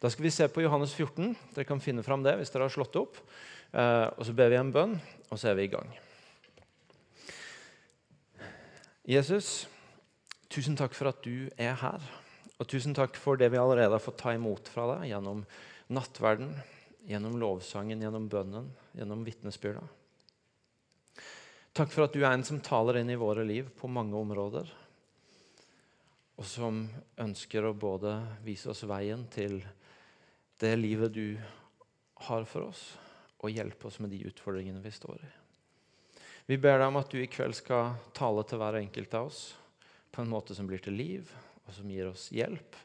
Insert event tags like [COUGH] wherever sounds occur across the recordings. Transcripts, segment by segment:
Da skal vi se på Johannes 14. Dere kan finne fram det hvis dere har slått opp. Eh, og Så ber vi en bønn, og så er vi i gang. Jesus, tusen takk for at du er her. Og tusen takk for det vi allerede har fått ta imot fra deg gjennom nattverden, gjennom lovsangen, gjennom bønnen, gjennom vitnesbyrda. Takk for at du er en som taler inn i våre liv på mange områder, og som ønsker å både vise oss veien til det livet du har for oss, og hjelpe oss med de utfordringene vi står i. Vi ber deg om at du i kveld skal tale til hver enkelt av oss på en måte som blir til liv, og som gir oss hjelp,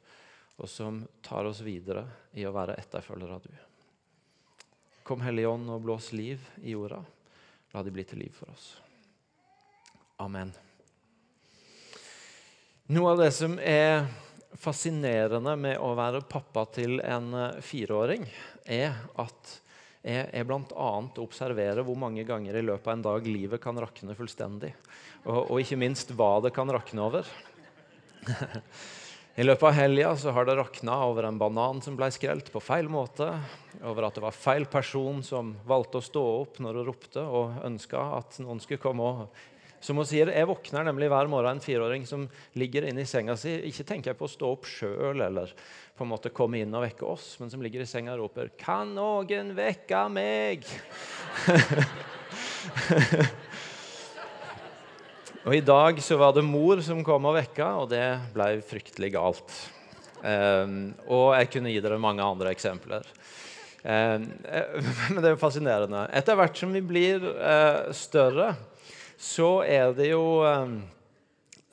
og som tar oss videre i å være etterfølgere av du. Kom Hellige Ånd og blås liv i jorda. La det bli til liv for oss. Amen. Noe av det som er fascinerende med å være pappa til en eh, fireåring, er at jeg, jeg bl.a. observerer hvor mange ganger i løpet av en dag livet kan rakne fullstendig. Og, og ikke minst hva det kan rakne over. [LAUGHS] I løpet av helga har det rakna over en banan som ble skrelt på feil måte, over at det var feil person som valgte å stå opp når hun ropte og ønska at noen skulle komme og som hun sier, Jeg våkner nemlig hver morgen en fireåring som ligger inne i senga si. Ikke tenker jeg på å stå opp sjøl eller på en måte komme inn og vekke oss, men som ligger i senga og roper 'Kan noen vekke meg?' [LAUGHS] Og I dag så var det mor som kom og vekka, og det ble fryktelig galt. Um, og jeg kunne gi dere mange andre eksempler. Um, [LAUGHS] men det er jo fascinerende. Etter hvert som vi blir uh, større, så er det jo um,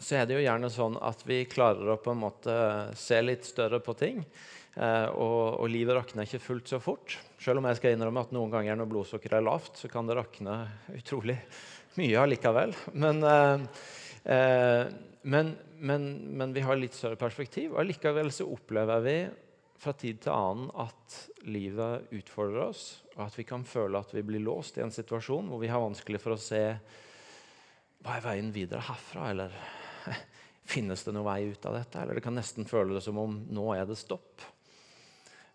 så er det jo gjerne sånn at vi klarer å på en måte se litt større på ting. Uh, og, og, livet rakner ikke fullt så fort. Selv om jeg skal innrømme at noen ganger når blodsukkeret er lavt, så kan det rakne utrolig mye allikevel. Men, eh, eh, men, men, men, vi har litt større perspektiv. Og allikevel så opplever vi fra tid til annen at livet utfordrer oss, og at vi kan føle at vi blir låst i en situasjon hvor vi har vanskelig for å se hva er veien videre herfra, eller [LAUGHS] finnes det noen vei ut av dette? Eller det kan nesten føle det som om nå er det stopp.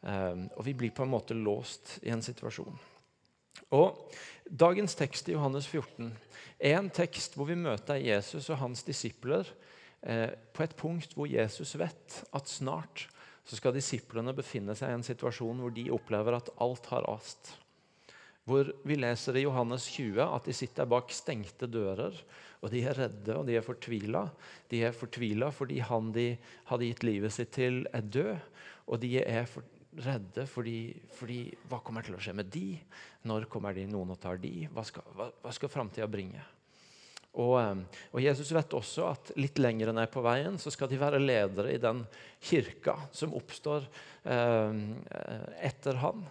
Um, og vi blir på en måte låst i en situasjon. Og Dagens tekst i Johannes 14 er en tekst hvor vi møter Jesus og hans disipler eh, på et punkt hvor Jesus vet at snart så skal disiplene befinne seg i en situasjon hvor de opplever at alt har rast. Hvor vi leser i Johannes 20 at de sitter bak stengte dører, og de er redde og de er fortvila. De er fortvila fordi han de hadde gitt livet sitt til, er død. Og de er for, redde fordi, fordi, Hva kommer til å skje med de? Når kommer de noen og tar de? Hva skal, hva, skal framtida bringe? Og, eh, og, Jesus vet også at litt lenger ned på veien så skal de være ledere i den kirka som oppstår eh, etter han.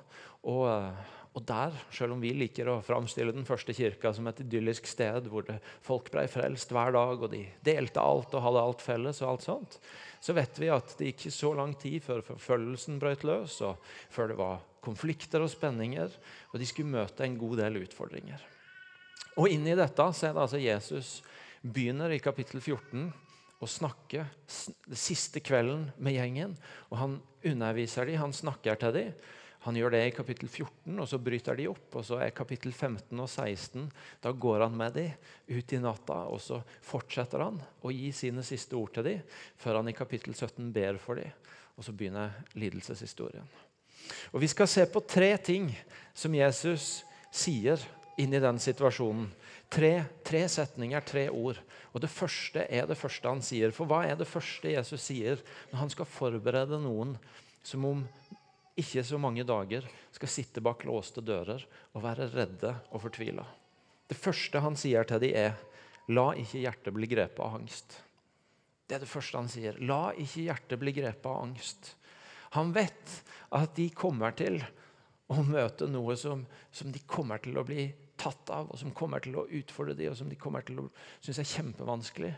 Og, eh, og, der, selv om vi liker å framstille den første kirka som et idyllisk sted hvor folk ble frelst hver dag, og de delte alt og hadde alt felles, og alt sånt, så vet vi at det gikk så lang tid før forfølgelsen brøt løs, og før det var konflikter og spenninger, og de skulle møte en god del utfordringer. Og Inni dette så er det altså Jesus begynner i kapittel 14 å snakke den siste kvelden med gjengen. og Han underviser dem, han snakker til dem. Han gjør det i kapittel 14, og så bryter de opp. og så er kapittel 15 og 16, Da går han med dem ut i natta, og så fortsetter han å gi sine siste ord til dem, før han i kapittel 17 ber for dem. Og så begynner lidelseshistorien. Og Vi skal se på tre ting som Jesus sier inn i den situasjonen. Tre, tre, setninger, tre ord. Og Det første er det første han sier. For hva er det første Jesus sier når han skal forberede noen som om ikke så mange dager skal sitte bak låste dører og være redde og fortvila. Det første han sier til dem, er la ikke hjertet bli grepet av angst. Det er det første han sier. La ikke hjertet bli grepet av angst. Han vet at de kommer til å møte noe som, som de kommer til å bli tatt av, og som kommer til å utfordre dem, og som de kommer til å synes er kjempevanskelig.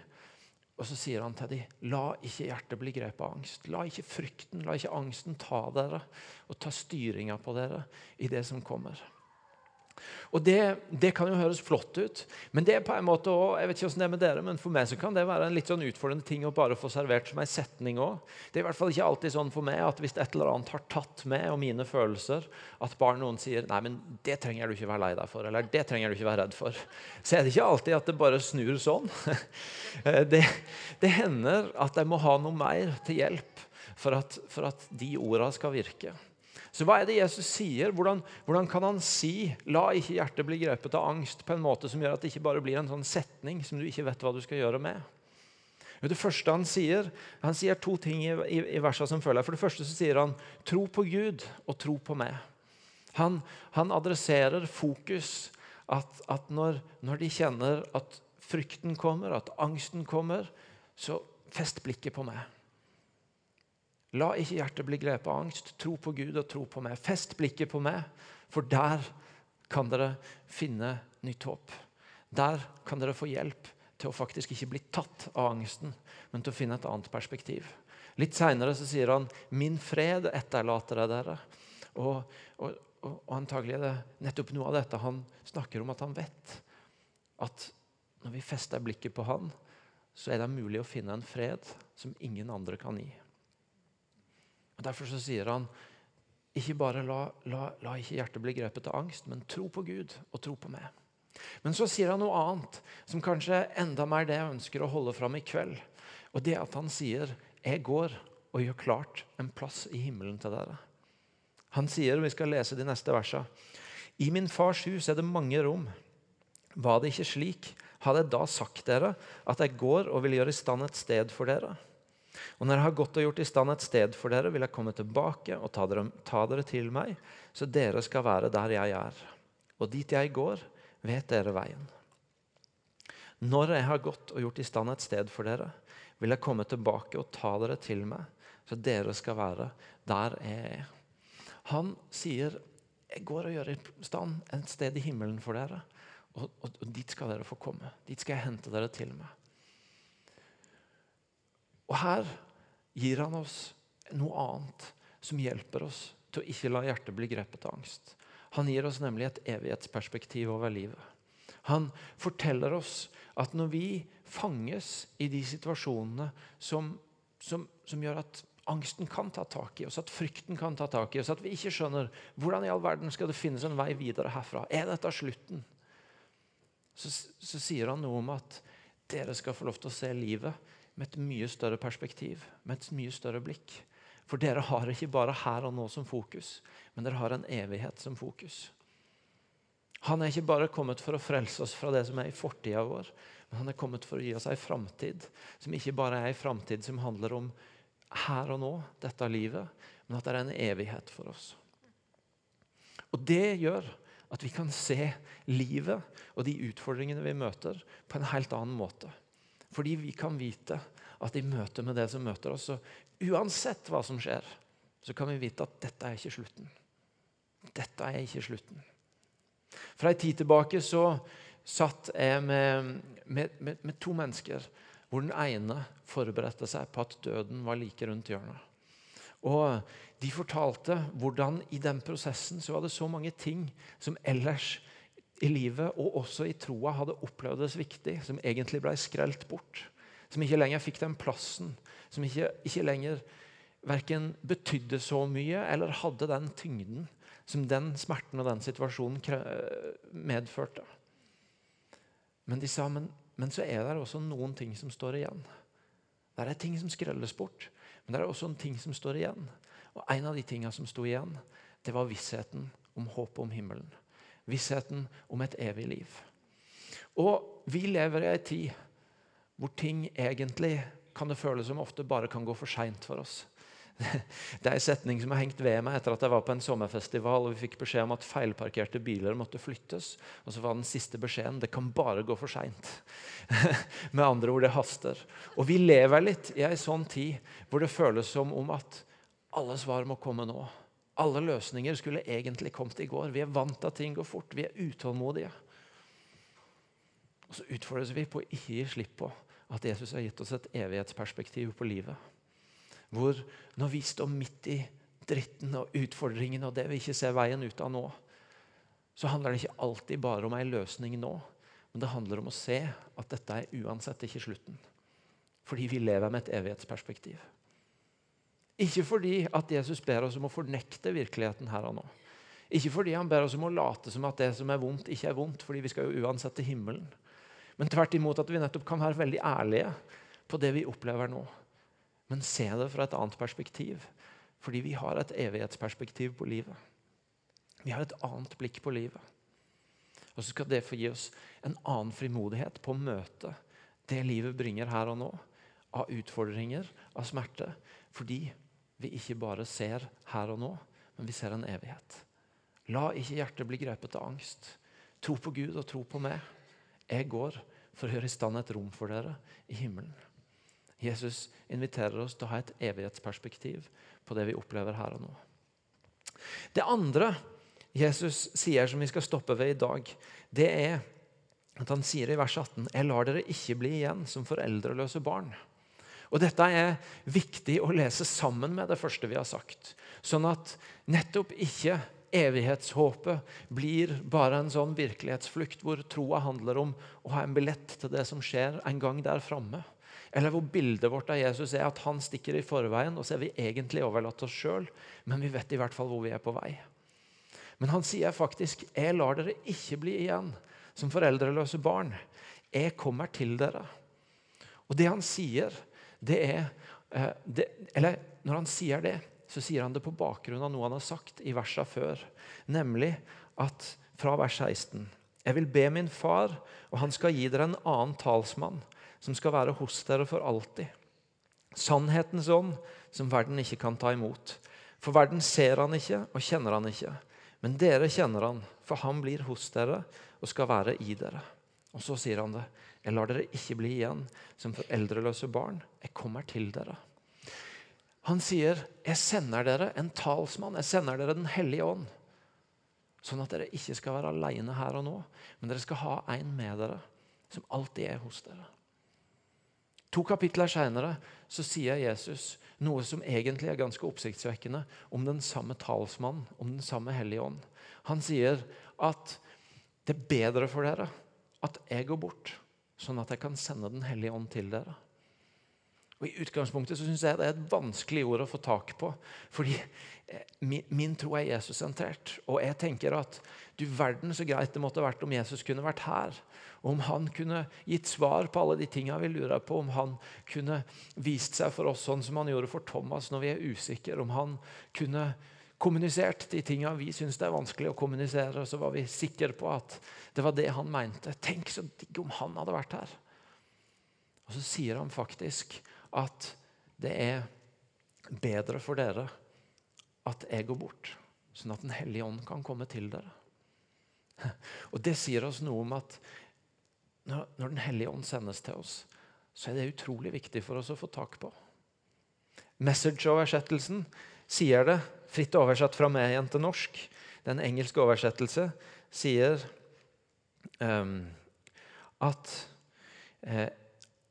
Og så sier han til dem, la ikke hjertet bli grepet av angst. La ikke frykten, la ikke angsten ta dere og ta styringa på dere i det som kommer. Og det, det, kan jo høres flott ut, men det er på en måte også, jeg vet ikke hvordan det er med dere, men for meg så kan det være en litt sånn utfordrende ting å bare få servert som en setning òg. Det er i hvert fall ikke alltid sånn for meg at hvis et eller annet har tatt meg og mine følelser, at bare noen sier nei, men det trenger du ikke være lei deg for, eller det trenger du ikke være redd for, så er det ikke alltid at det bare snur sånn. [LAUGHS] Det, det hender at jeg må ha noe mer til hjelp for at, for at de orda skal virke. Så hva er det Jesus sier? Hvordan, hvordan, kan han si 'la ikke hjertet bli grepet av angst' på en måte som gjør at det ikke bare blir en sånn setning som du ikke vet hva du skal gjøre med? Det første Han sier han sier to ting i, i, i versene som følger. For det første så sier han 'tro på Gud og tro på meg'. Han, han adresserer fokus. At, at når, når de kjenner at frykten kommer, at angsten kommer, så fest blikket på meg. La ikke hjertet bli grepet av angst. Tro på Gud og tro på meg. Fest blikket på meg, for der kan dere finne nytt håp. Der kan dere få hjelp til å faktisk ikke bli tatt av angsten, men til å finne et annet perspektiv. Litt seinere sier han 'Min fred etterlater jeg dere'. Og, og, og, og antagelig er det nettopp noe av dette han snakker om at han vet. At når vi fester blikket på han, så er det mulig å finne en fred som ingen andre kan gi. Og Derfor så sier han ikke bare la, la, la ikke hjertet bli grepet av angst, men tro på Gud og tro på meg. Men så sier han noe annet, som kanskje enda mer det jeg ønsker å holde fram i kveld. Og det at han sier, 'Jeg går og gjør klart en plass i himmelen til dere'. Han sier, og vi skal lese de neste versene, 'I min fars hus er det mange rom.' Var det ikke slik, hadde jeg da sagt dere at jeg går og vil gjøre i stand et sted for dere.' Og når jeg har gått og gjort i stand et sted for dere, vil jeg komme tilbake og ta dere, ta dere til meg, så dere skal være der jeg er. Og dit jeg går, vet dere veien. Når jeg har gått og gjort i stand et sted for dere, vil jeg komme tilbake og ta dere til meg, så dere skal være der jeg er. Han sier, 'Jeg går og gjør i stand et sted i himmelen for dere.' Og, og, og dit skal dere få komme. Dit skal jeg hente dere til meg. Og her gir han oss noe annet som hjelper oss til å ikke la hjertet bli grepet av angst. Han gir oss nemlig et evighetsperspektiv over livet. Han forteller oss at når vi fanges i de situasjonene som, som, som gjør at angsten kan ta tak i oss, at frykten kan ta tak i oss, at vi ikke skjønner hvordan i all verden skal det finnes en vei videre herfra. Er dette slutten? Så, så sier han noe om at dere skal få lov til å se livet med et mye større perspektiv, med et mye større blikk. For dere har ikke bare her og nå som fokus, men dere har en evighet som fokus. Han er ikke bare kommet for å frelse oss fra det som er i fortida vår, men han er kommet for å gi oss ei framtid som ikke bare er ei framtid som handler om her og nå, dette livet, men at det er en evighet for oss. Og Det gjør at vi kan se livet og de utfordringene vi møter, på en helt annen måte. Fordi vi kan vite at i møte med det som møter oss, så uansett hva som skjer, så kan vi vite at dette er ikke slutten. Dette er ikke slutten. Fra ei tid tilbake så satt jeg med, med, med, med, to mennesker hvor den ene forberedte seg på at døden var like rundt hjørnet. Og De fortalte hvordan i den prosessen så var det så mange ting som ellers i livet og også i troa hadde opplevd det viktig, som egentlig ble skrelt bort. Som ikke lenger fikk den plassen, som ikke, ikke lenger verken betydde så mye eller hadde den tyngden som den smerten og den situasjonen medførte. Men de sa men, men så er det også noen ting som står igjen. Det er ting som skrelles bort, men det er også en ting som står igjen. Og En av de tingene som sto igjen, det var vissheten om håpet om himmelen vissheten om et evig liv. Og vi lever i ei tid hvor ting egentlig kan det føles som ofte bare kan gå for seint for oss. [LAUGHS] Det er en setning som har hengt ved meg etter at jeg var på en sommerfestival og vi fikk beskjed om at feilparkerte biler måtte flyttes. Og så var den siste beskjeden det kan bare gå for seint. [LAUGHS] Med andre ord, det haster. Og vi lever litt i ei sånn tid hvor det føles som om at alle svar må komme nå. Alle løsninger skulle egentlig kommet i går. Vi er vant til at ting går fort. Vi er utålmodige. Og så utfordres vi på å ikke gi slipp på at Jesus har gitt oss et evighetsperspektiv på livet. Hvor når vi står midt i dritten og utfordringene og det vi ikke ser veien ut av nå, så handler det ikke alltid bare om ei løsning nå. Men det handler om å se at dette er uansett ikke slutten. Fordi vi lever med et evighetsperspektiv. Ikke fordi at Jesus ber oss om å fornekte virkeligheten her og nå. Ikke fordi han ber oss om å late som at det som er vondt, ikke er vondt, fordi vi skal jo uansett til himmelen. Men tvert imot at vi nettopp kan være veldig ærlige på det vi opplever nå. Men se det fra et annet perspektiv. Fordi vi har et evighetsperspektiv på livet. Vi har et annet blikk på livet. Og så skal det få gi oss en annen frimodighet på å møte det livet bringer her og nå, av utfordringer, av smerte. Fordi vi ikke bare ser her og nå, men vi ser en evighet. La ikke hjertet bli grepet av angst. Tro på Gud og tro på meg. Jeg går for å gjøre i stand et rom for dere i himmelen. Jesus inviterer oss til å ha et evighetsperspektiv på det vi opplever her og nå. Det andre Jesus sier som vi skal stoppe ved i dag, det er at han sier i vers 18.: Jeg lar dere ikke bli igjen som foreldreløse barn. Og Dette er viktig å lese sammen med det første vi har sagt. Sånn at nettopp ikke evighetshåpet blir bare en sånn virkelighetsflukt hvor troa handler om å ha en billett til det som skjer en gang der framme. Eller hvor bildet vårt av Jesus er at han stikker i forveien, og så er vi egentlig overlatt oss sjøl, men vi vet i hvert fall hvor vi er på vei. Men han sier faktisk 'Jeg lar dere ikke bli igjen som foreldreløse barn. Jeg kommer til dere'. Og det han sier, det er eh, det, Eller når han sier det, så sier han det på bakgrunn av noe han har sagt i versa før. Nemlig at fra vers 16 Jeg vil be min far, og han skal gi dere en annen talsmann, som skal være hos dere for alltid. Sannhetens ånd, som verden ikke kan ta imot. For verden ser han ikke og kjenner han ikke. Men dere kjenner han, for han blir hos dere og skal være i dere. Og så sier han det. Jeg lar dere ikke bli igjen som foreldreløse barn. Jeg kommer til dere. Han sier, 'Jeg sender dere en talsmann. Jeg sender dere Den hellige ånd.' Sånn at dere ikke skal være alene her og nå, men dere skal ha en med dere som alltid er hos dere. To kapitler seinere sier Jesus noe som egentlig er ganske oppsiktsvekkende om den samme talsmannen, om den samme Hellige Ånd. Han sier at det er bedre for dere at jeg går bort, sånn at jeg kan sende Den hellige ånd til dere. Og I utgangspunktet så synes jeg det er et vanskelig ord å få tak på. Fordi eh, min tro er Jesus-sentrert. Og jeg tenker at du verden så greit det måtte vært om Jesus kunne vært her. Om han kunne gitt svar på alle de tinga vi lurer på. Om han kunne vist seg for oss sånn som han gjorde for Thomas når vi er usikre. Om han kunne kommunisert de tinga vi syns er vanskelig å kommunisere. Så var vi sikre på at det var det han mente. Tenk så digg om han hadde vært her. Og så sier han faktisk at det er bedre for dere at jeg går bort, sånn at Den hellige ånd kan komme til dere. [LAUGHS] Og Det sier oss noe om at når Den hellige ånd sendes til oss, så er det utrolig viktig for oss å få tak på. Message-oversettelsen sier det, fritt oversatt fra meg igjen til norsk. Den engelske oversettelse sier um, at eh,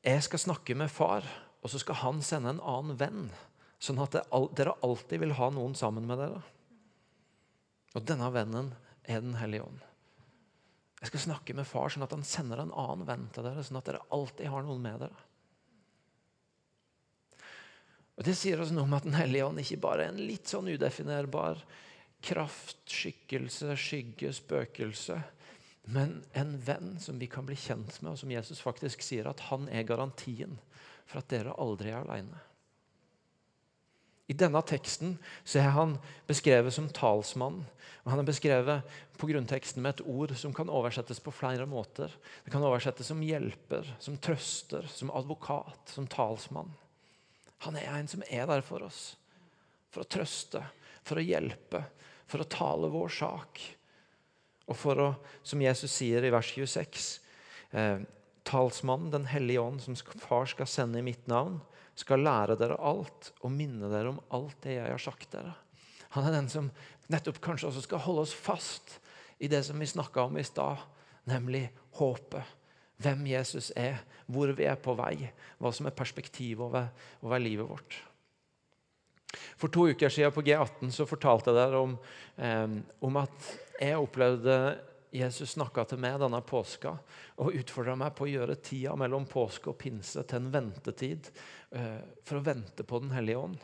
jeg skal snakke med far og så skal han sende en annen venn, sånn at dere alltid vil ha noen sammen med dere. Og denne vennen er Den hellige ånd. Jeg skal snakke med far sånn at han sender en annen venn til dere, sånn at dere alltid har noen med dere. Og Det sier oss noe om at Den hellige ånd ikke bare er en litt sånn udefinerbar kraft, skikkelse, skygge, spøkelse, men en venn som vi kan bli kjent med, og som Jesus faktisk sier at han er garantien for at dere aldri er alene. I denne teksten så er han beskrevet som talsmann. og Han er beskrevet på grunnteksten med et ord som kan oversettes på flere måter. Det kan oversettes som hjelper, som trøster, som advokat, som talsmann. Han er en som er der for oss. For å trøste, for å hjelpe, for å tale vår sak. Og for å, som Jesus sier i vers 26, eh, talsmannen, Den hellige ånd, som far skal sende i mitt navn, skal lære dere alt og minne dere om alt det jeg har sagt dere. Han er den som nettopp kanskje også skal holde oss fast i det som vi snakka om i stad, nemlig håpet. Hvem Jesus er, hvor vi er på vei, hva som er perspektivet over, over livet vårt. For to uker siden på G18 så fortalte jeg dere om, eh, om at jeg opplevde Jesus snakka til meg denne påska og utfordra meg på å gjøre tida mellom påske og pinse til en ventetid eh, for å vente på Den hellige ånd.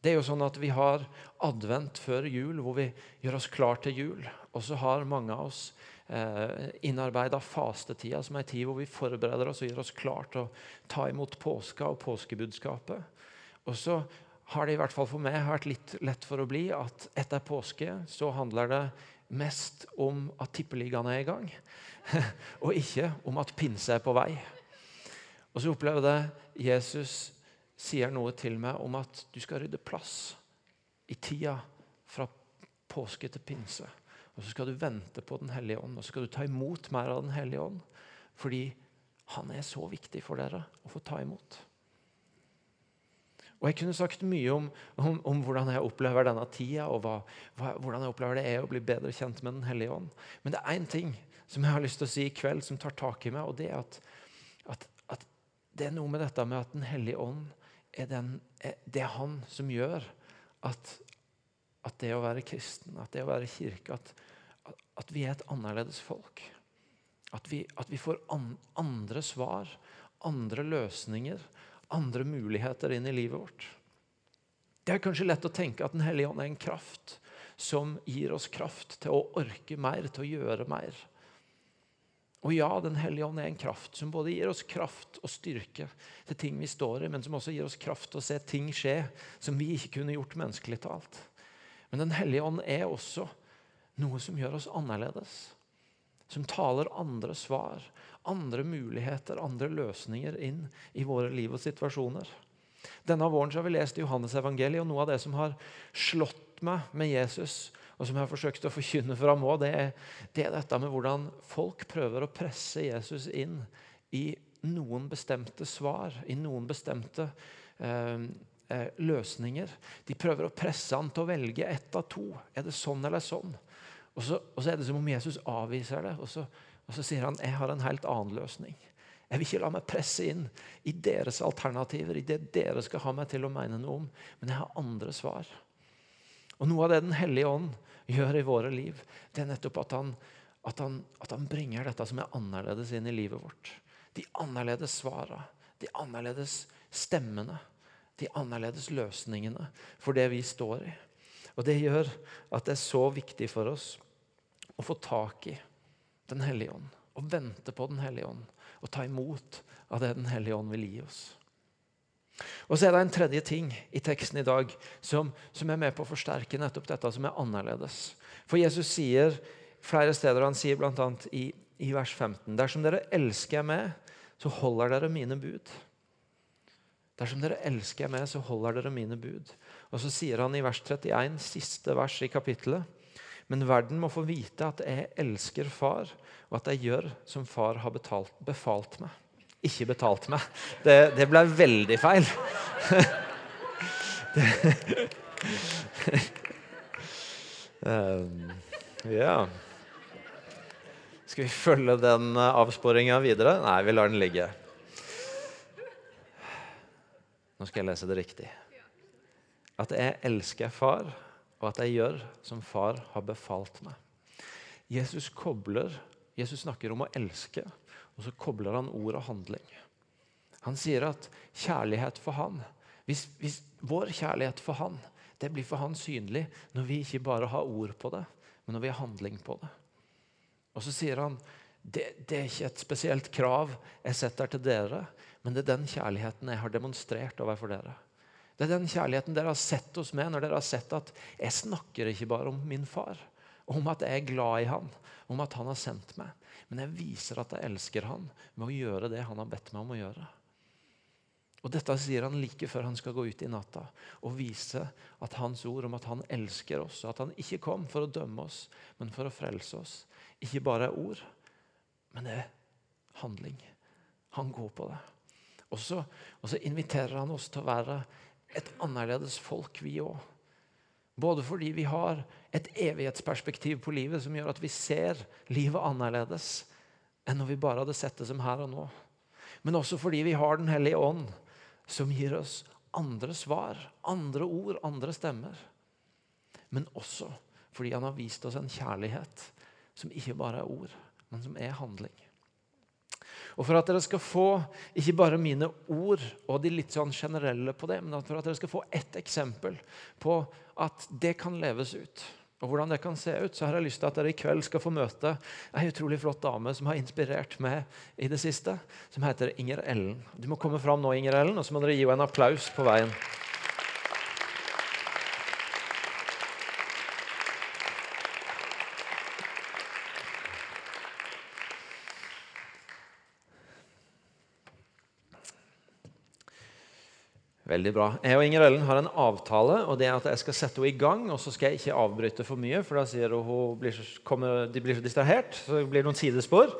Det er jo sånn at Vi har advent før jul, hvor vi gjør oss klar til jul. Og så har mange av oss innarbeida fastetida, som en tid hvor vi forbereder oss og gjør oss klar til å ta imot påska og påskebudskapet. Og så har det i hvert fall for meg vært litt lett for å bli at etter påske så handler det mest om at tippeligaen er i gang, [LAUGHS] og ikke om at pinse er på vei. Og så opplever jeg Jesus sier noe til meg om at du skal rydde plass i tida fra påske til pinse. Og så skal du vente på Den hellige ånd, og så skal du ta imot mer av Den hellige ånd. Fordi han er så viktig for dere å få ta imot. Og Jeg kunne sagt mye om, om, om hvordan jeg opplever denne tida, og hva, hva, hvordan jeg opplever det er å bli bedre kjent med Den hellige ånd. Men det er én ting som jeg har lyst til å si i kveld, som tar tak i meg, og det er at, at, at det er noe med dette med at Den hellige ånd er, den, er, det er han som gjør at, at, det å være kristen, at det å være kirke, at, at vi er et annerledes folk. At vi, at vi får an, andre svar, andre løsninger andre muligheter inn i livet vårt. Det er kanskje lett å tenke at Den hellige ånd er en kraft som gir oss kraft til å orke mer, til å gjøre mer. Og ja, Den hellige ånd er en kraft som både gir oss kraft og styrke til ting vi står i, men som også gir oss kraft til å se ting skje som vi ikke kunne gjort menneskelig talt. Men Den hellige ånd er også noe som gjør oss annerledes. Som taler andre svar, andre muligheter, andre løsninger inn i våre liv og situasjoner. Denne våren har vi lest Johannes evangeliet, og noe av det som har slått meg med Jesus, og som jeg har forsøkt å forkynne fram òg, det, det, er dette med hvordan folk prøver å presse Jesus inn i noen bestemte svar, i noen bestemte eh, eh løsninger. De prøver å presse han til å velge ett av to. Er det sånn eller sånn? Og så, og så er det som om Jesus avviser det. og så og Så sier han jeg har en helt annen løsning. Jeg vil ikke la meg presse inn i deres alternativer, i det dere skal ha meg til å mene noe om, men jeg har andre svar. Og Noe av det Den hellige ånd gjør i våre liv, det er nettopp at han, at han, at han bringer dette som er annerledes inn i livet vårt. De annerledes svarene, de annerledes stemmene, de annerledes løsningene for det vi står i. Og Det gjør at det er så viktig for oss å få tak i den hellige ånd. Å vente på Den hellige ånd. Og ta imot av det Den hellige ånd vil gi oss. Og så er det en tredje ting i teksten i dag som, som er med på å forsterke nettopp dette som er annerledes. For Jesus sier flere steder, han sier bl.a. I, i vers 15.: Dersom dere elsker meg, så holder dere mine bud. Dersom dere elsker meg, så holder dere mine bud. Og så sier han i vers 31, siste vers i kapittelet, men verden må få vite at jeg elsker far, og at jeg gjør som far har betalt, befalt meg. Ikke betalt meg. Det, det ble veldig feil. [LAUGHS] um, ja Skal vi følge den avsporinga videre? Nei, vi lar den ligge. Nå skal jeg lese det riktig. At jeg elsker far og at jeg gjør som far har befalt meg. Jesus kobler, Jesus snakker om å elske, og så kobler han ord og handling. Han sier at kjærlighet for han, hvis, hvis vår kjærlighet for han, det blir for han synlig når vi ikke bare har ord på det, men når vi har handling på det. Og så sier han det, det er ikke et spesielt krav jeg setter til dere, men det er den kjærligheten jeg har demonstrert overfor dere. Det er den kjærligheten dere har sett hos meg når dere har sett at jeg snakker ikke bare om min far, om at jeg er glad i han, om at han har sendt meg. Men jeg viser at jeg elsker han med å gjøre det han har bedt meg om å gjøre. Og Dette sier han like før han skal gå ut i natta og vise at hans ord om at han elsker oss, og at han ikke kom for å dømme oss, men for å frelse oss, ikke bare er ord, men det er handling. Han går på det. Og så, inviterer han oss til å være et annerledes folk, vi òg. Både fordi vi har et evighetsperspektiv på livet som gjør at vi ser livet annerledes enn når vi bare hadde sett det som her og nå. Men også fordi vi har Den hellige ånd, som gir oss andre svar, andre ord, andre stemmer. Men også fordi han har vist oss en kjærlighet som ikke bare er ord, men som er handling. Og For at dere skal få ikke bare mine ord og de litt sånn generelle på det, men for at dere skal få ett eksempel på at det kan leves ut, og hvordan det kan se ut, så har jeg lyst til at dere i kveld skal få møte ei utrolig flott dame som har inspirert meg i det siste, som heter Inger Ellen. Du må komme fram nå, Inger Ellen, og så må dere gi henne en applaus på veien. Veldig bra. Jeg og Inger Ellen har en avtale, og det er at jeg skal sette henne i gang. Og så skal jeg ikke avbryte for mye, for da sier hun hun blir kommer, de blir så distrahert. Så det blir noen sidespor.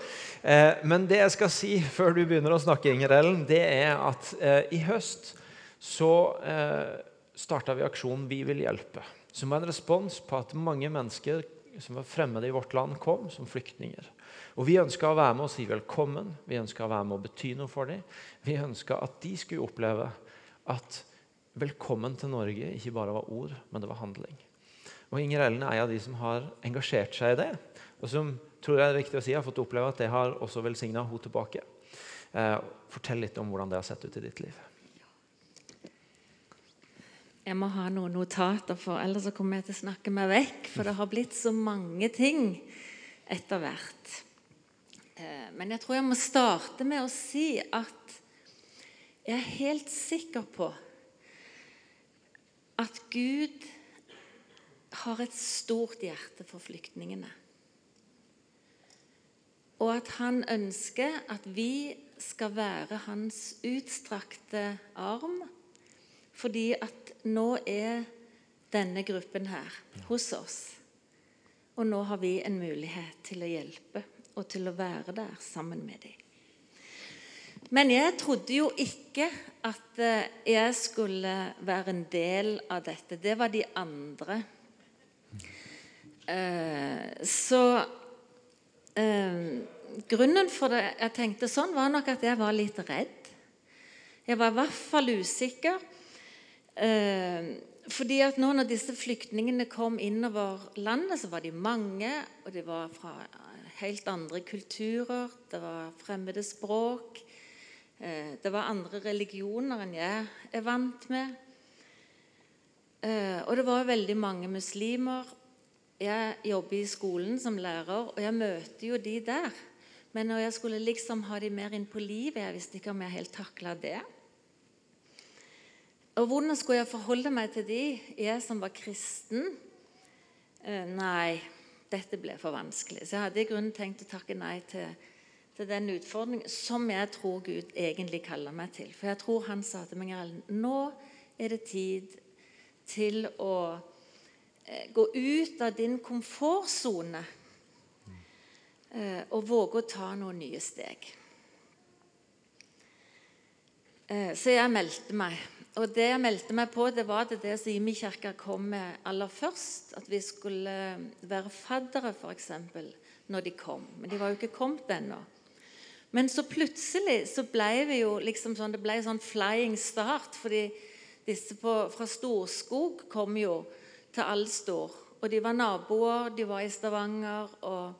Eh, men det jeg skal si [LAUGHS] før du begynner å snakke, Inger Ellen, det er at eh, i høst så eh, starta vi aksjonen Vi vil hjelpe. Som var en respons på at mange mennesker som var fremmede i vårt land, kom som flyktninger. Og Vi ønska å være med og si velkommen. Vi ønska å være med og bety noe for dem. Vi ønska at de skulle oppleve at velkommen til Norge ikke bare var ord, men det var handling. Og Inger Ellen er en av de som har engasjert seg i det, og som tror jeg er riktig å si, har fått oppleve at det har også velsigna henne tilbake. Eh, fortell litt om hvordan det har sett ut i ditt liv. Jeg må ha noen notater, for ellers så kommer jeg til å snakke meg vekk. For det har blitt så mange ting etter hvert. Eh, men jeg tror jeg må starte med å si at jeg er helt sikker på at Gud har et stort hjerte for flyktningene. Og at han ønsker at vi skal være hans utstrakte arm, fordi at nå er denne gruppen her hos oss. Og nå har vi en mulighet til å hjelpe og til å være der sammen med dem. Men jeg trodde jo ikke at eh, jeg skulle være en del av dette. Det var de andre. Eh, så eh, grunnen for det jeg tenkte sånn, var nok at jeg var litt redd. Jeg var i hvert fall usikker. Fordi at nå når disse flyktningene kom innover landet, så var de mange, og de var fra helt andre kulturer. Det var fremmede språk. Eh, det var andre religioner enn jeg er vant med. Eh, og det var veldig mange muslimer. Jeg jobber i skolen som lærer, og jeg møter jo de der. Men når jeg skulle liksom ha de mer inn på livet Jeg visste ikke om jeg helt takla det. Og hvordan skulle jeg forholde meg til de, jeg som var kristen? Eh, nei, dette ble for vanskelig. Så jeg hadde i grunnen tenkt å takke nei til til den utfordringen som jeg tror Gud egentlig kaller meg til. For jeg tror han sa til meg nå er det tid til å eh, gå ut av din komfortsone eh, og våge å ta noen nye steg. Eh, så jeg meldte meg. Og det jeg meldte meg på, det var det, som Imi kirke kom med aller først. At vi skulle være faddere, f.eks., når de kom. Men de var jo ikke kommet ennå. Men så plutselig så ble vi jo liksom sånn, det ble sånn flying start. fordi disse på, fra Storskog kom jo til Alstor. Og de var naboer, de var i Stavanger. og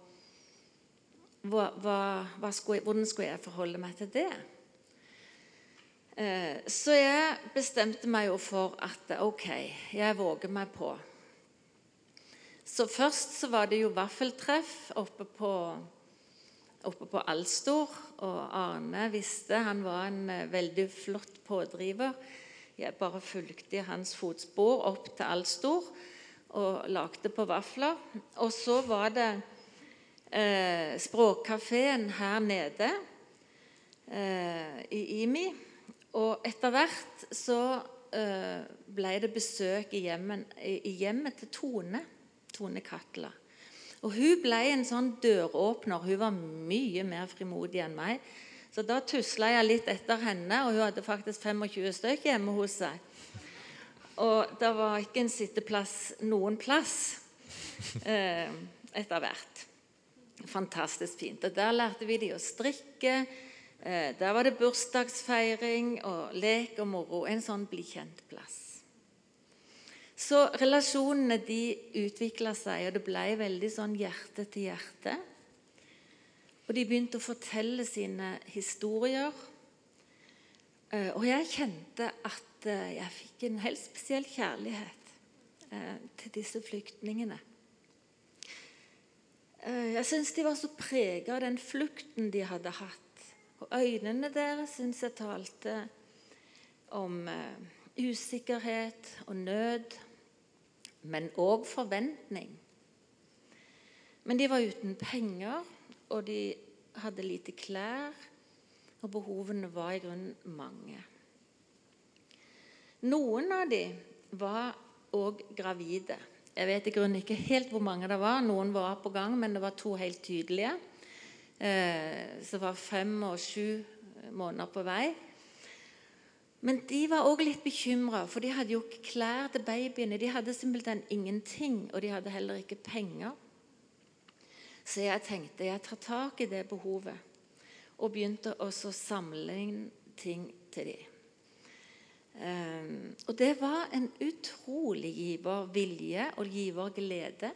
hva, hva, hva skulle, Hvordan skulle jeg forholde meg til det? Eh, så jeg bestemte meg jo for at ok, jeg våger meg på. Så først så var det jo vaffeltreff oppe på oppe på Alstor. Og Arne visste han var en eh, veldig flott pådriver. Jeg bare fulgte i hans fotspor opp til Alstor og lagde på vafler. Og så var det eh, Språkkafeen her nede eh, i IMI. Og etter hvert så eh, ble det besøk i, hjemmen, i hjemmet til Tone. Tone Katla. Og Hun ble en sånn døråpner. Hun var mye mer frimodig enn meg. Så da tusla jeg litt etter henne, og hun hadde faktisk 25 stykker hjemme hos seg. Og det var ikke en sitteplass noen plass eh, etter hvert. Fantastisk fint. Og Der lærte vi de å strikke. Eh, der var det bursdagsfeiring og lek og moro. En sånn bli kjent-plass. Så relasjonene de utvikla seg, og det ble veldig sånn hjerte til hjerte. Og de begynte å fortelle sine historier. Eh, og jeg kjente at eh, jeg fikk en helt spesiell kjærlighet til disse flyktningene. Jeg syns de var så prega av den flukten de hadde hatt og øynene deres syns jeg talte om usikkerhet og nød, men òg forventning. Men de var uten penger, og de hadde lite klær, og behovene var i grunnen mange. Noen av dem var òg gravide. Jeg vet i grunnen ikke helt hvor mange det var. Noen var på gang, men det var to helt tydelige Så det var fem og sju måneder på vei. Men de var òg litt bekymra, for de hadde jo ikke klær til babyene. De hadde simpelthen ingenting, og de hadde heller ikke penger. Så jeg tenkte jeg tar tak i det behovet, og begynte også å samle inn ting til dem. Um, og det var en utrolig givervilje og giverglede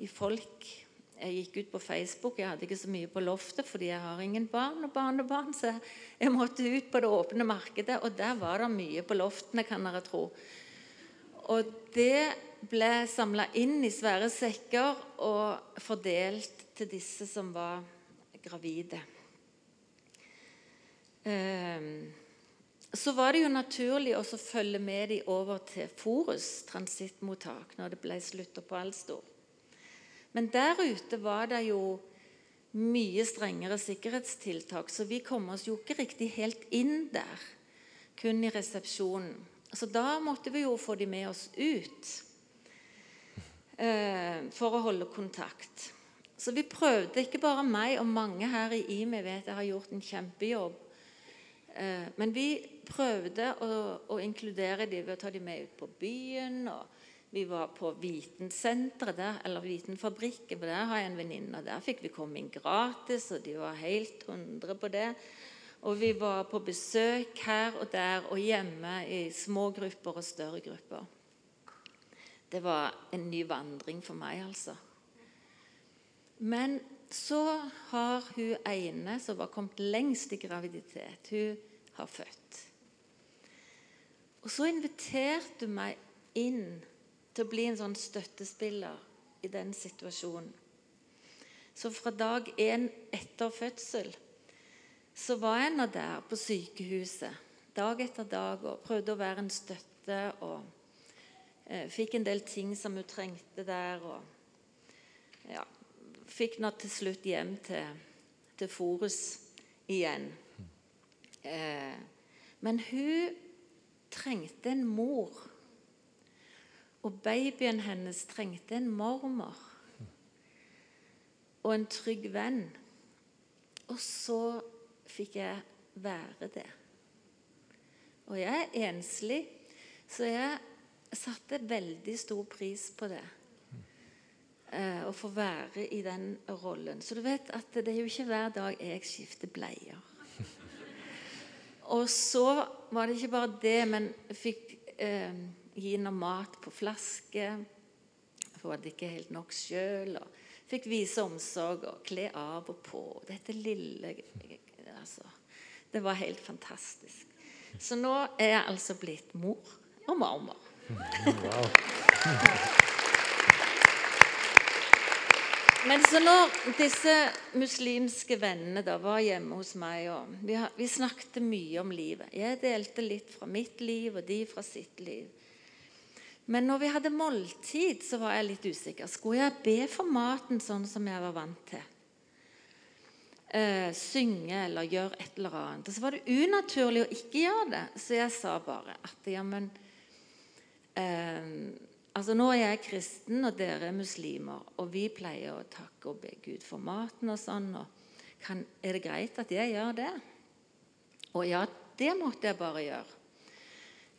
i folk jeg gikk ut på Facebook. Jeg hadde ikke så mye på loftet fordi jeg har ingen barn og barnebarn. Så jeg måtte ut på det åpne markedet, og der var det mye på loftene, kan dere tro. Og det ble samla inn i svære sekker og fordelt til disse som var gravide. Ehm, så var det jo naturlig å følge med de over til Forus transittmottak når det ble slutta på Alstor. Men der ute var det jo mye strengere sikkerhetstiltak, så vi kom oss jo ikke riktig helt inn der. Kun i resepsjonen. Så da måtte vi jo få de med oss ut eh, for å holde kontakt. Så vi prøvde, ikke bare meg og mange her i IME vet jeg har gjort en kjempejobb. Eh, men vi prøvde å, å inkludere dem ved å ta dem med ut på byen. og vi var på Vitensenteret der, eller Vitenfabrikken, for der har jeg en venninne. Der fikk vi komme inn gratis, og de var helt hundre på det. Og vi var på besøk her og der og hjemme i små grupper og større grupper. Det var en ny vandring for meg, altså. Men så har hun ene som var kommet lengst i graviditet, hun har født. Og så inviterte hun meg inn til å bli en sånn støttespiller i den situasjonen. Så fra dag én etter fødsel så var jeg nå der på sykehuset dag etter dag og prøvde å være en støtte. og eh, Fikk en del ting som hun trengte der. og ja, Fikk nå til slutt hjem til, til Forus igjen. Eh, men hun trengte en mor og babyen hennes trengte en mormor og en trygg venn. Og så fikk jeg være det. Og jeg er enslig, så jeg satte veldig stor pris på det. Eh, å få være i den rollen. Så du vet at det er jo ikke hver dag jeg skifter bleier. [LAUGHS] Og så var det ikke bare det, men fikk eh, gi henne mat på flaske. Hun hadde ikke helt nok sjøl. Fikk vise omsorg og kle av og på. Dette lille altså, Det var helt fantastisk. Så nå er jeg altså blitt mor og mormor. Wow. Men så når disse muslimske vennene da var hjemme hos meg og vi snakket mye om livet Jeg delte litt fra mitt liv, og de fra sitt liv. Men når vi hadde måltid, så var jeg litt usikker. Skulle jeg be for maten sånn som jeg var vant til? Eh, synge eller gjøre et eller annet. Og så var det unaturlig å ikke gjøre det, så jeg sa bare at ja, men eh, Altså Nå er jeg kristen, og dere er muslimer, og vi pleier å takke og be Gud for maten og sånn. og kan, Er det greit at jeg gjør det? Og ja, det måtte jeg bare gjøre.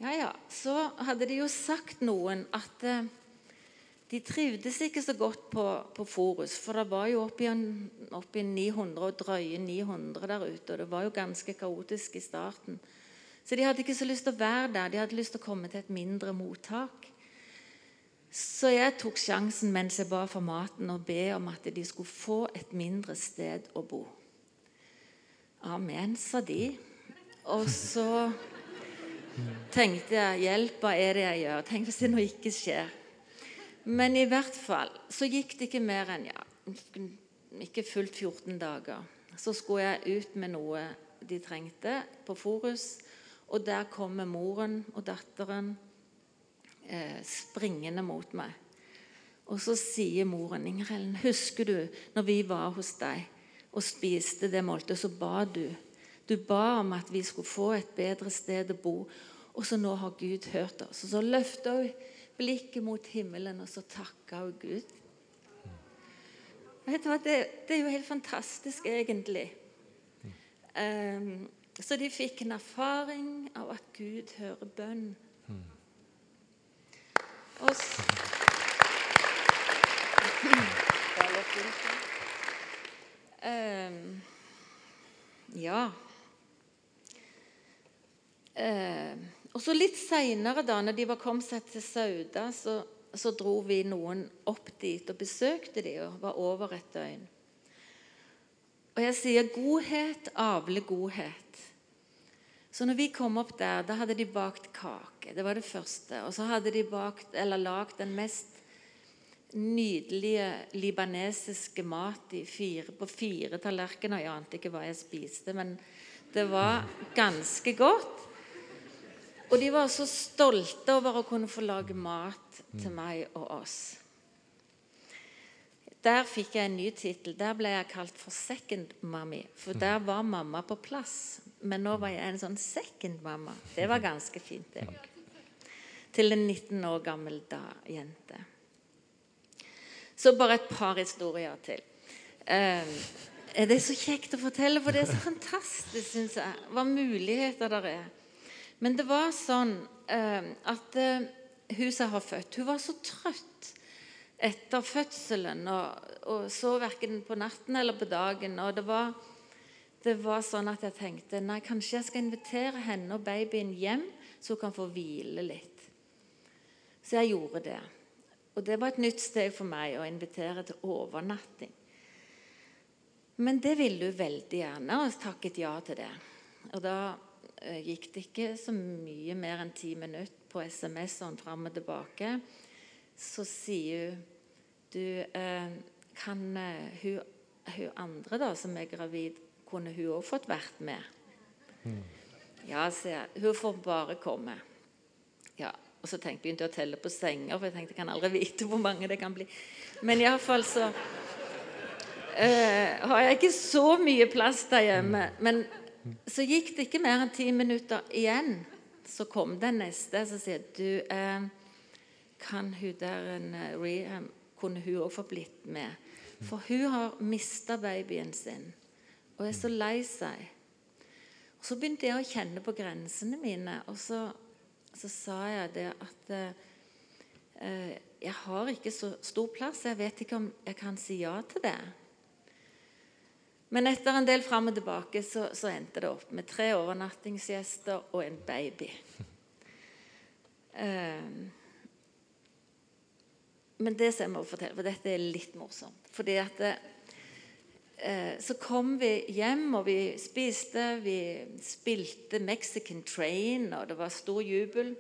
Ja, ja. Så hadde de jo sagt noen at eh, de trivdes ikke så godt på, på Forus, for det var jo oppi, en, oppi 900 og drøye 900 der ute, og det var jo ganske kaotisk i starten. Så de hadde ikke så lyst til å være der, de hadde lyst til å komme til et mindre mottak. Så jeg tok sjansen mens jeg ba for maten, og be om at de skulle få et mindre sted å bo. Amen, sa de. Og så tenkte jeg hjelp, hva er det jeg gjør? Tenk hvis det nå ikke skjer. Men i hvert fall så gikk det ikke mer enn ja, ikke fullt 14 dager. Så skulle jeg ut med noe de trengte på Forus, og der kommer moren og datteren eh, springende mot meg. Og så sier moren, 'Inger Ellen, husker du når vi var hos deg og spiste det måltidet, så ba du Du ba om at vi skulle få et bedre sted å bo, og så nå har Gud hørt oss.' Og så løfta hun blikket mot himmelen, og så takka hun Gud. Vet du hva, det, det, er jo helt fantastisk, egentlig. Um, så de fikk en erfaring av at Gud hører bønn. Og um, ja. Um, og så Litt seinere, når de var kommet seg til Sauda, så, så, dro vi noen opp dit og besøkte de og var over et døgn. Og jeg sier godhet avler godhet. Så når vi kom opp der, da hadde de bakt kake. Det var det første. Og så hadde de bakt, eller lagd den mest nydelige libanesiske mat fire, på fire tallerkener. Jeg ante ikke hva jeg spiste, men det var ganske godt. Og de var så stolte over å kunne få lage mat til mm. meg og oss. Der fikk jeg en ny tittel. Der ble jeg kalt for second mommy. For der mm. var mamma på plass. Men nå var jeg en sånn second mamma. Det var ganske fint, det òg. Til en 19 år gammel da, jente. Så bare et par historier til. Eh, det er så kjekt å fortelle, for det er så [LAUGHS] fantastisk, syns jeg. Hva muligheter der er. Men det var sånn eh, at eh, hun som har født, hun var så trøtt etter fødselen og, og så verken på natten eller på dagen. Og det var, det var sånn at jeg tenkte nei, kanskje jeg skal invitere henne og babyen hjem, så hun kan få hvile litt. Så jeg gjorde det. Og det var et nytt steg for meg å invitere til overnatting. Men det ville hun veldig gjerne, og takket ja til det. Og da gikk det ikke så mye mer enn ti minutter på SMS-en fram og tilbake. Så sier hun Du, eh, kan eh, hun, hun, andre da, som er gravid, kunne hun òg fått vært med? Mm. Ja, sier jeg. Hun får bare komme. Ja, og så tenkte jeg begynte å telle på senger, for jeg tenkte jeg kan aldri vite hvor mange det kan bli. Men iallfall så uh, har jeg ikke så mye plass der hjemme. Men så gikk det ikke mer enn ti minutter igjen. Så kom den neste som sier du, eh, kan hun der en eh, rehab, Kunne hun òg få blitt med? For hun har mista babyen sin og er så lei seg. Og Så begynte jeg å kjenne på grensene mine, og så, så sa jeg det at eh, eh jeg har ikke så stor plass. Jeg vet ikke om jeg kan si ja til det. Men etter en del fram og tilbake så, så, endte det opp med tre overnattingsgjester og en baby. Um, men det som jeg må fortelle, for dette er litt morsomt fordi at det, eh, Så kom vi hjem, og vi spiste. Vi spilte Mexican Train, og det var stor jubel.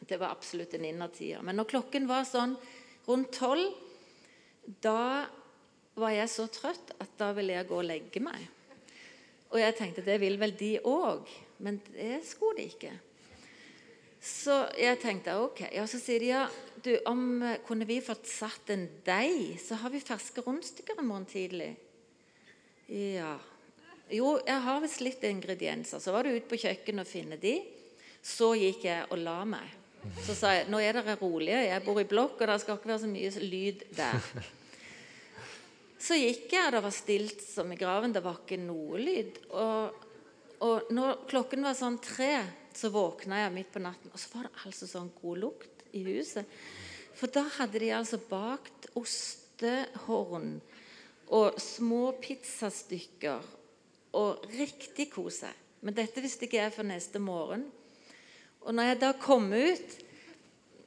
Det var absolutt en innertier. Men når klokken var sånn rundt tolv, da var jeg så trøtt at da ville jeg gå og legge meg. Og jeg tenkte det vil vel de òg, men det skulle de ikke. Så jeg tenkte ok. Ja, så sier de ja, du, om kunne vi fått satt en deig, så har vi ferske rundstykker i morgen tidlig. Ja. Jo, jeg har visst litt ingredienser. Så var det ut på kjøkkenet og finne de. Så gikk jeg og la meg. Så sa jeg nå er dere rolige, jeg bor i blokk, og det skal ikke være så mye lyd der. [LAUGHS] Så gikk jeg, og det var stilt som i graven. Det var ikke noe lyd. Og, og når klokken var sånn tre, så våkna jeg midt på natten, og så var det altså sånn god lukt i huset. For da hadde de altså bakt ostehorn og små pizzastykker og riktig kose. Men dette visste ikke jeg for neste morgen. Og når jeg da kom ut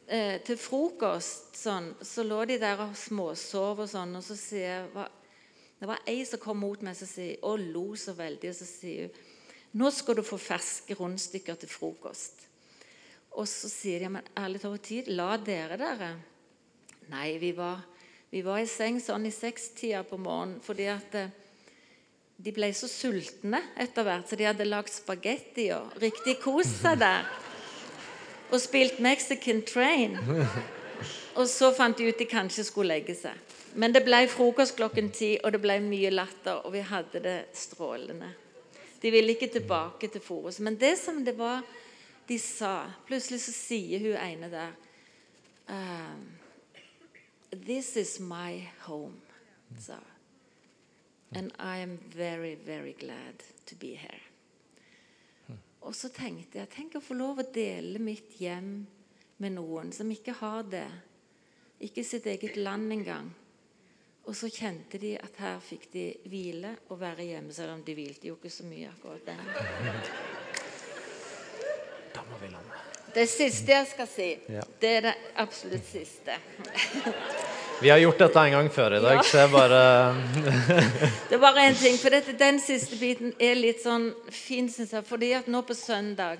eh, til frokost, sånn, så lå de der og småsov og sånn, og så sier hva, Det var ei som kom mot meg sier, og lo så veldig, og så sier hun nå skal du få ferske rundstykker til frokost. Og så sier de men ærlig talt tid, la dere dere? Nei, vi var, vi var i seng sånn i sekstida på morgenen fordi at eh, de ble så sultne etter hvert, så de hadde lagd spagetti og riktig kost seg der. Og spilt Mexican Train. [LAUGHS] Og så fant de ut de kanskje skulle legge seg. Men det ble frokost klokken ti, og det ble mye latter, og vi hadde det strålende. De ville ikke tilbake til Forus. Men det som det var de sa Plutselig så sier hun ene der um, This is my home, sa. And I am very, very glad to be here. Og så tenkte jeg tenk å få lov å dele mitt hjem med noen som ikke har det. Ikke sitt eget land engang. Og så kjente de at her fikk de hvile og være hjemme, selv om de hvilte jo ikke så mye akkurat den. Da må vi lande. Det siste jeg skal si, Ja. det er det absolutt siste. Vi har gjort dette en gang før i dag, Ja. så jeg bare [LAUGHS] Det er bare én ting, for dette, den siste biten er litt sånn fin, syns jeg. Fordi at nå på søndag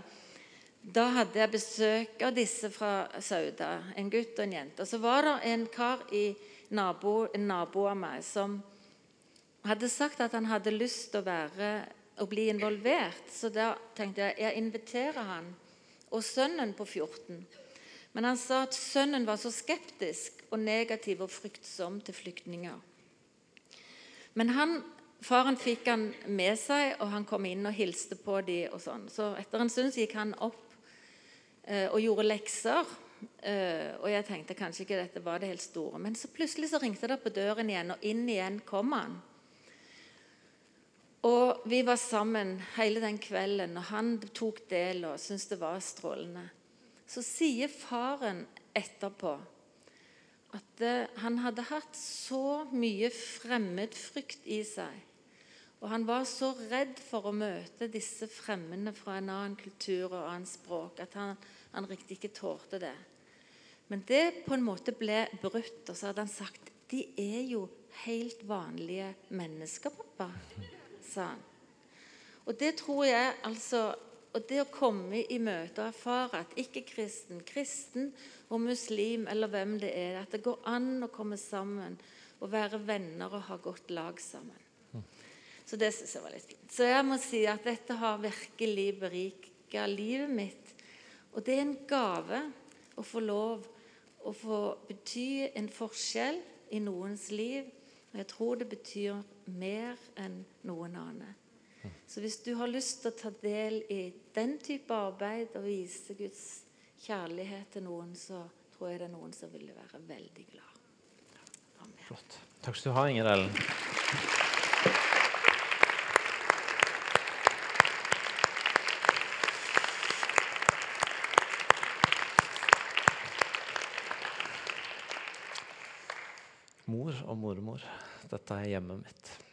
da hadde jeg besøk av disse fra Sauda, en gutt og en jente. Og så var det en kar i nabo, en nabo av meg som hadde sagt at han hadde lyst til å være å bli involvert. Så da tenkte jeg jeg inviterer han og sønnen på 14. Men han sa at sønnen var så skeptisk og negativ og fryktsom til flyktninger. Men han, faren fikk han med seg, og han kom inn og hilste på de og sånn. Så etter en stund gikk han opp eh, og gjorde lekser. Eh, og jeg tenkte kanskje ikke dette var det helt store. Men så plutselig så ringte det på døren igjen, og inn igjen kom han. Og vi var sammen hele den kvelden, og han tok del og syntes det var strålende. Så sier faren etterpå at eh, han hadde hatt så mye fremmedfrykt i seg. Og han var så redd for å møte disse fremmede fra en annen kultur og annet språk at han, han riktig ikke tålte det. Men det på en måte ble brutt, og så hadde han sagt de er jo helt vanlige mennesker, pappa, sa han. Og det tror jeg altså Og det å komme i møte og erfare at ikke-kristen, kristen og muslim eller hvem det er, at det går an å komme sammen og være venner og ha godt lag sammen. Så det synes jeg var litt fint. Så jeg må si at dette har virkelig berika livet mitt. Og det er en gave å få lov å få bety en forskjell i noens liv. Og jeg tror det betyr mer enn noen annen. Så hvis du har lyst til å ta del i den type arbeid og vise Guds kjærlighet til noen, så tror jeg det er noen som ville være veldig glad. Amen. Flott. Takk skal du ha, Inger Ellen. Mor og mormor, dette er hjemmet mitt.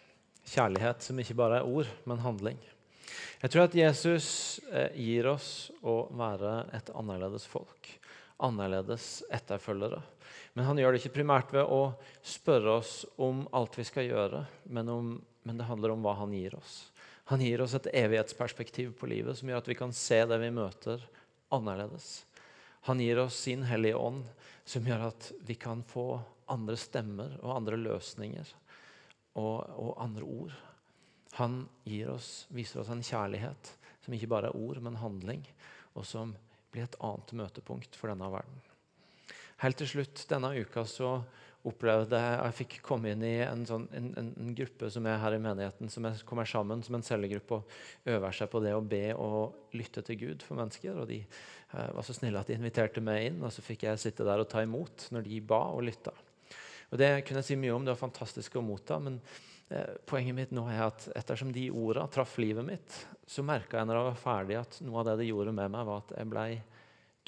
Kjærlighet som ikke bare er ord, men handling. Jeg tror at Jesus eh, gir oss å være et annerledes folk. Annerledes etterfølgere. Men han gjør det ikke primært ved å spørre oss om alt vi skal gjøre, men, om, men det handler om hva han gir oss. Han gir oss et evighetsperspektiv på livet som gjør at vi kan se det vi møter, annerledes. Han gir oss sin Hellige Ånd, som gjør at vi kan få andre stemmer og andre løsninger og, og andre ord. Han gir oss, viser oss en kjærlighet som ikke bare er ord, men handling, og som blir et annet møtepunkt for denne verden. Helt til slutt denne uka så opplevde jeg jeg fikk komme inn i en, sånn, en, en, en gruppe som er her i menigheten, som er, kommer sammen som en cellegruppe og øver seg på det å be og lytte til Gud for mennesker. og De eh, var så snille at de inviterte meg inn, og så fikk jeg sitte der og ta imot når de ba og lytta. Og Det kunne jeg si mye om, det var fantastisk å motta. men eh, Poenget mitt nå er at ettersom de orda traff livet mitt, så merka jeg når jeg var ferdig, at noe av det det gjorde med meg, var at jeg ble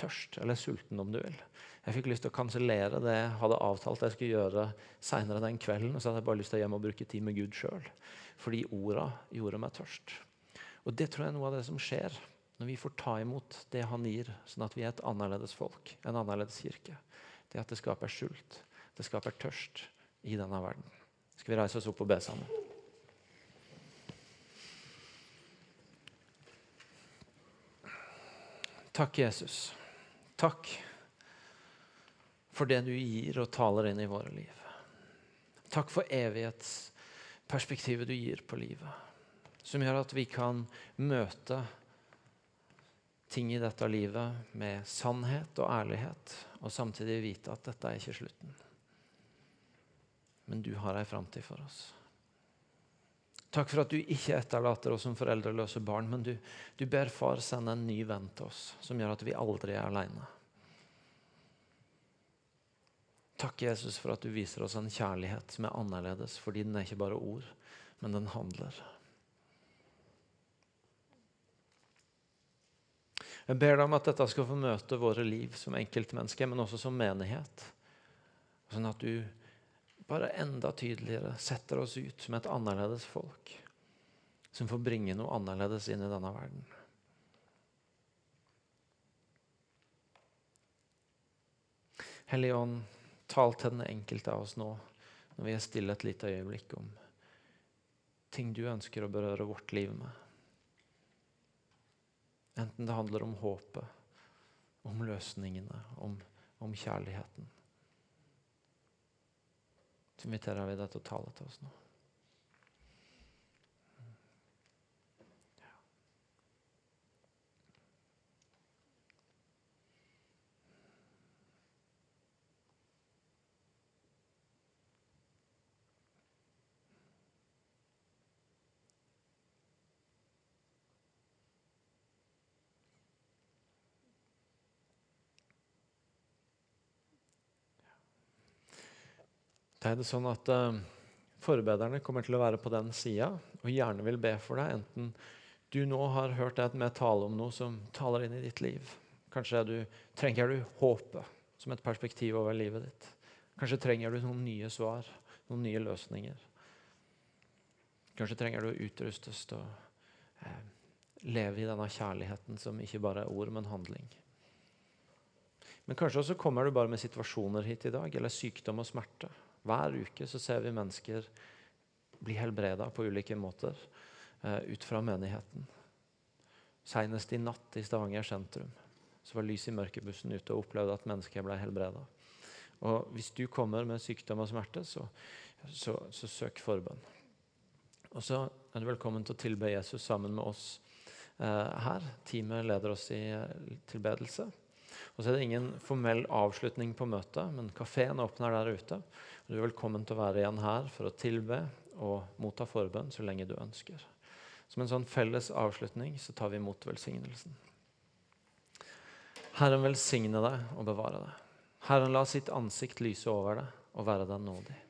tørst, eller sulten, om du vil. Jeg fikk lyst til å kansellere det jeg hadde avtalt jeg skulle gjøre seinere den kvelden. Og så hadde jeg bare lyst til å hjem og bruke tid med Gud sjøl. Fordi orda gjorde meg tørst. Og det tror jeg er noe av det som skjer når vi får ta imot det han gir, sånn at vi er et annerledes folk, en annerledes kirke. Det at det skaper sult, det skaper tørst i denne verden. Skal vi reise oss opp og be sammen? Takk, Jesus. Takk for det du gir og taler inn i våre liv. Takk for evighetsperspektivet du gir på livet, som gjør at vi kan møte ting i dette livet med sannhet og ærlighet, og samtidig vite at dette er ikke slutten. Men du har ei framtid for oss. Takk for at du ikke etterlater oss som foreldreløse barn, men du, du ber far sende en ny venn til oss, som gjør at vi aldri er alene. Takk, Jesus, for at du viser oss en kjærlighet som er annerledes, fordi den er ikke bare ord, men den handler. Jeg ber deg om at dette skal få møte våre liv som enkeltmennesker, men også som menighet. Sånn at du bare enda tydeligere setter oss ut som et annerledes folk som får bringe noe annerledes inn i denne verden. Hellige Ånd, tal til den enkelte av oss nå når vi er stille et lite øyeblikk om ting du ønsker å berøre vårt liv med. Enten det handler om håpet, om løsningene, om, om kjærligheten så inviterer vi deg til å tale til oss nå. Da er det sånn at uh, Forbederne kommer til å være på den sida og gjerne vil be for deg, enten du nå har hørt et med tale om noe som taler inn i ditt liv. Kanskje du, trenger du håpet som et perspektiv over livet ditt. Kanskje trenger du noen nye svar, noen nye løsninger. Kanskje trenger du å utrustes til å eh, leve i denne kjærligheten som ikke bare er ord, men handling. Men kanskje også kommer du bare med situasjoner hit i dag, eller sykdom og smerte. Hver uke så ser vi mennesker bli helbreda på ulike måter uh, ut fra menigheten. Senest i natt i Stavanger sentrum så var lys i mørkebussen ute og opplevde at mennesker ble helbreda. Og hvis du kommer med sykdom og smerte, så, så, så søk forbønn. Og så er du velkommen til å tilbe Jesus sammen med oss eh, her. Teamet leder oss i uh, tilbedelse. Og så er det ingen formell avslutning på møtet, men kafeen åpner der ute. Du er velkommen til å være igjen her for å tilbe og motta forbønn så lenge du ønsker. Som en sånn felles avslutning så tar vi imot velsignelsen. Herren velsigne deg og bevare deg. Herren la sitt ansikt lyse over deg og være deg nådig.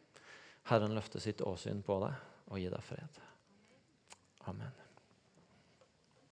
Herren løfte sitt åsyn på deg og gi deg fred. Amen.